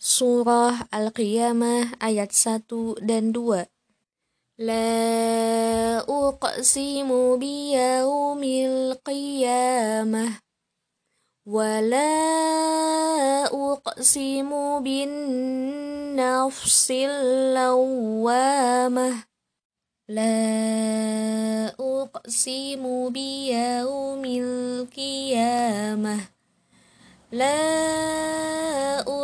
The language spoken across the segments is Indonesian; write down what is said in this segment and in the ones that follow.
Surah Al-Qiyamah ayat 1 dan 2. La uqsimu biyawmil qiyamah wa la uqsimu bin nafsil lawamah la uqsimu biyawmil qiyamah la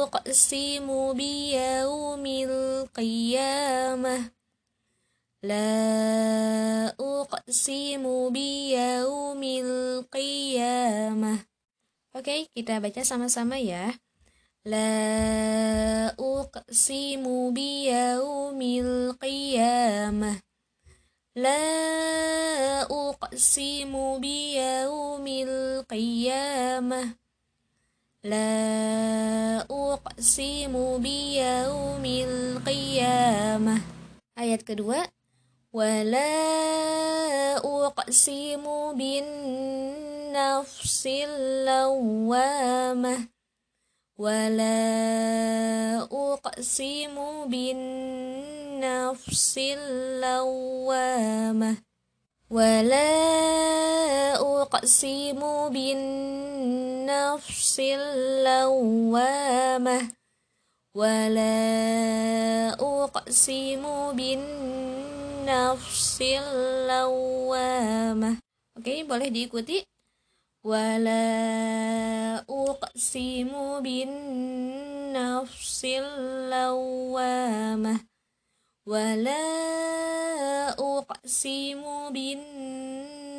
أقسم بيوم القيامة لا أقسم بيوم القيامة Oke, okay, kita baca sama-sama ya. La uqsimu biyaumil qiyamah. La uqsimu biyaumil qiyamah. La uqsimu biyaumil qiyamah. Ayat kedua. Wala uqsimu bin nafsil lawamah. Wala uqsimu bin nafsil lawamah. Wala uqsimu bin النفس اللوامة ولا أقسم بالنفس اللوامة Oke, okay, boleh diikuti. Wala uqsimu bin nafsil lawamah. Wala uqsimu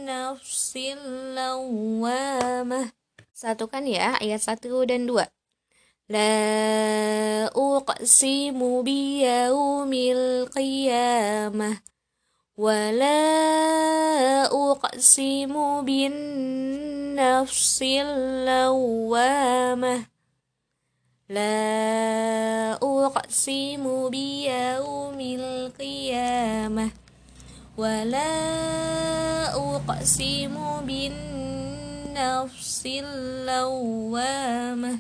nafsil lawamah. Satukan ya ayat 1 dan 2. La uqsimu biyaumil qiyamah wa la uqsimu bin nafsil lawamah La uqsimu biyaumil qiyamah wa وأقسموا بالنفس اللوامة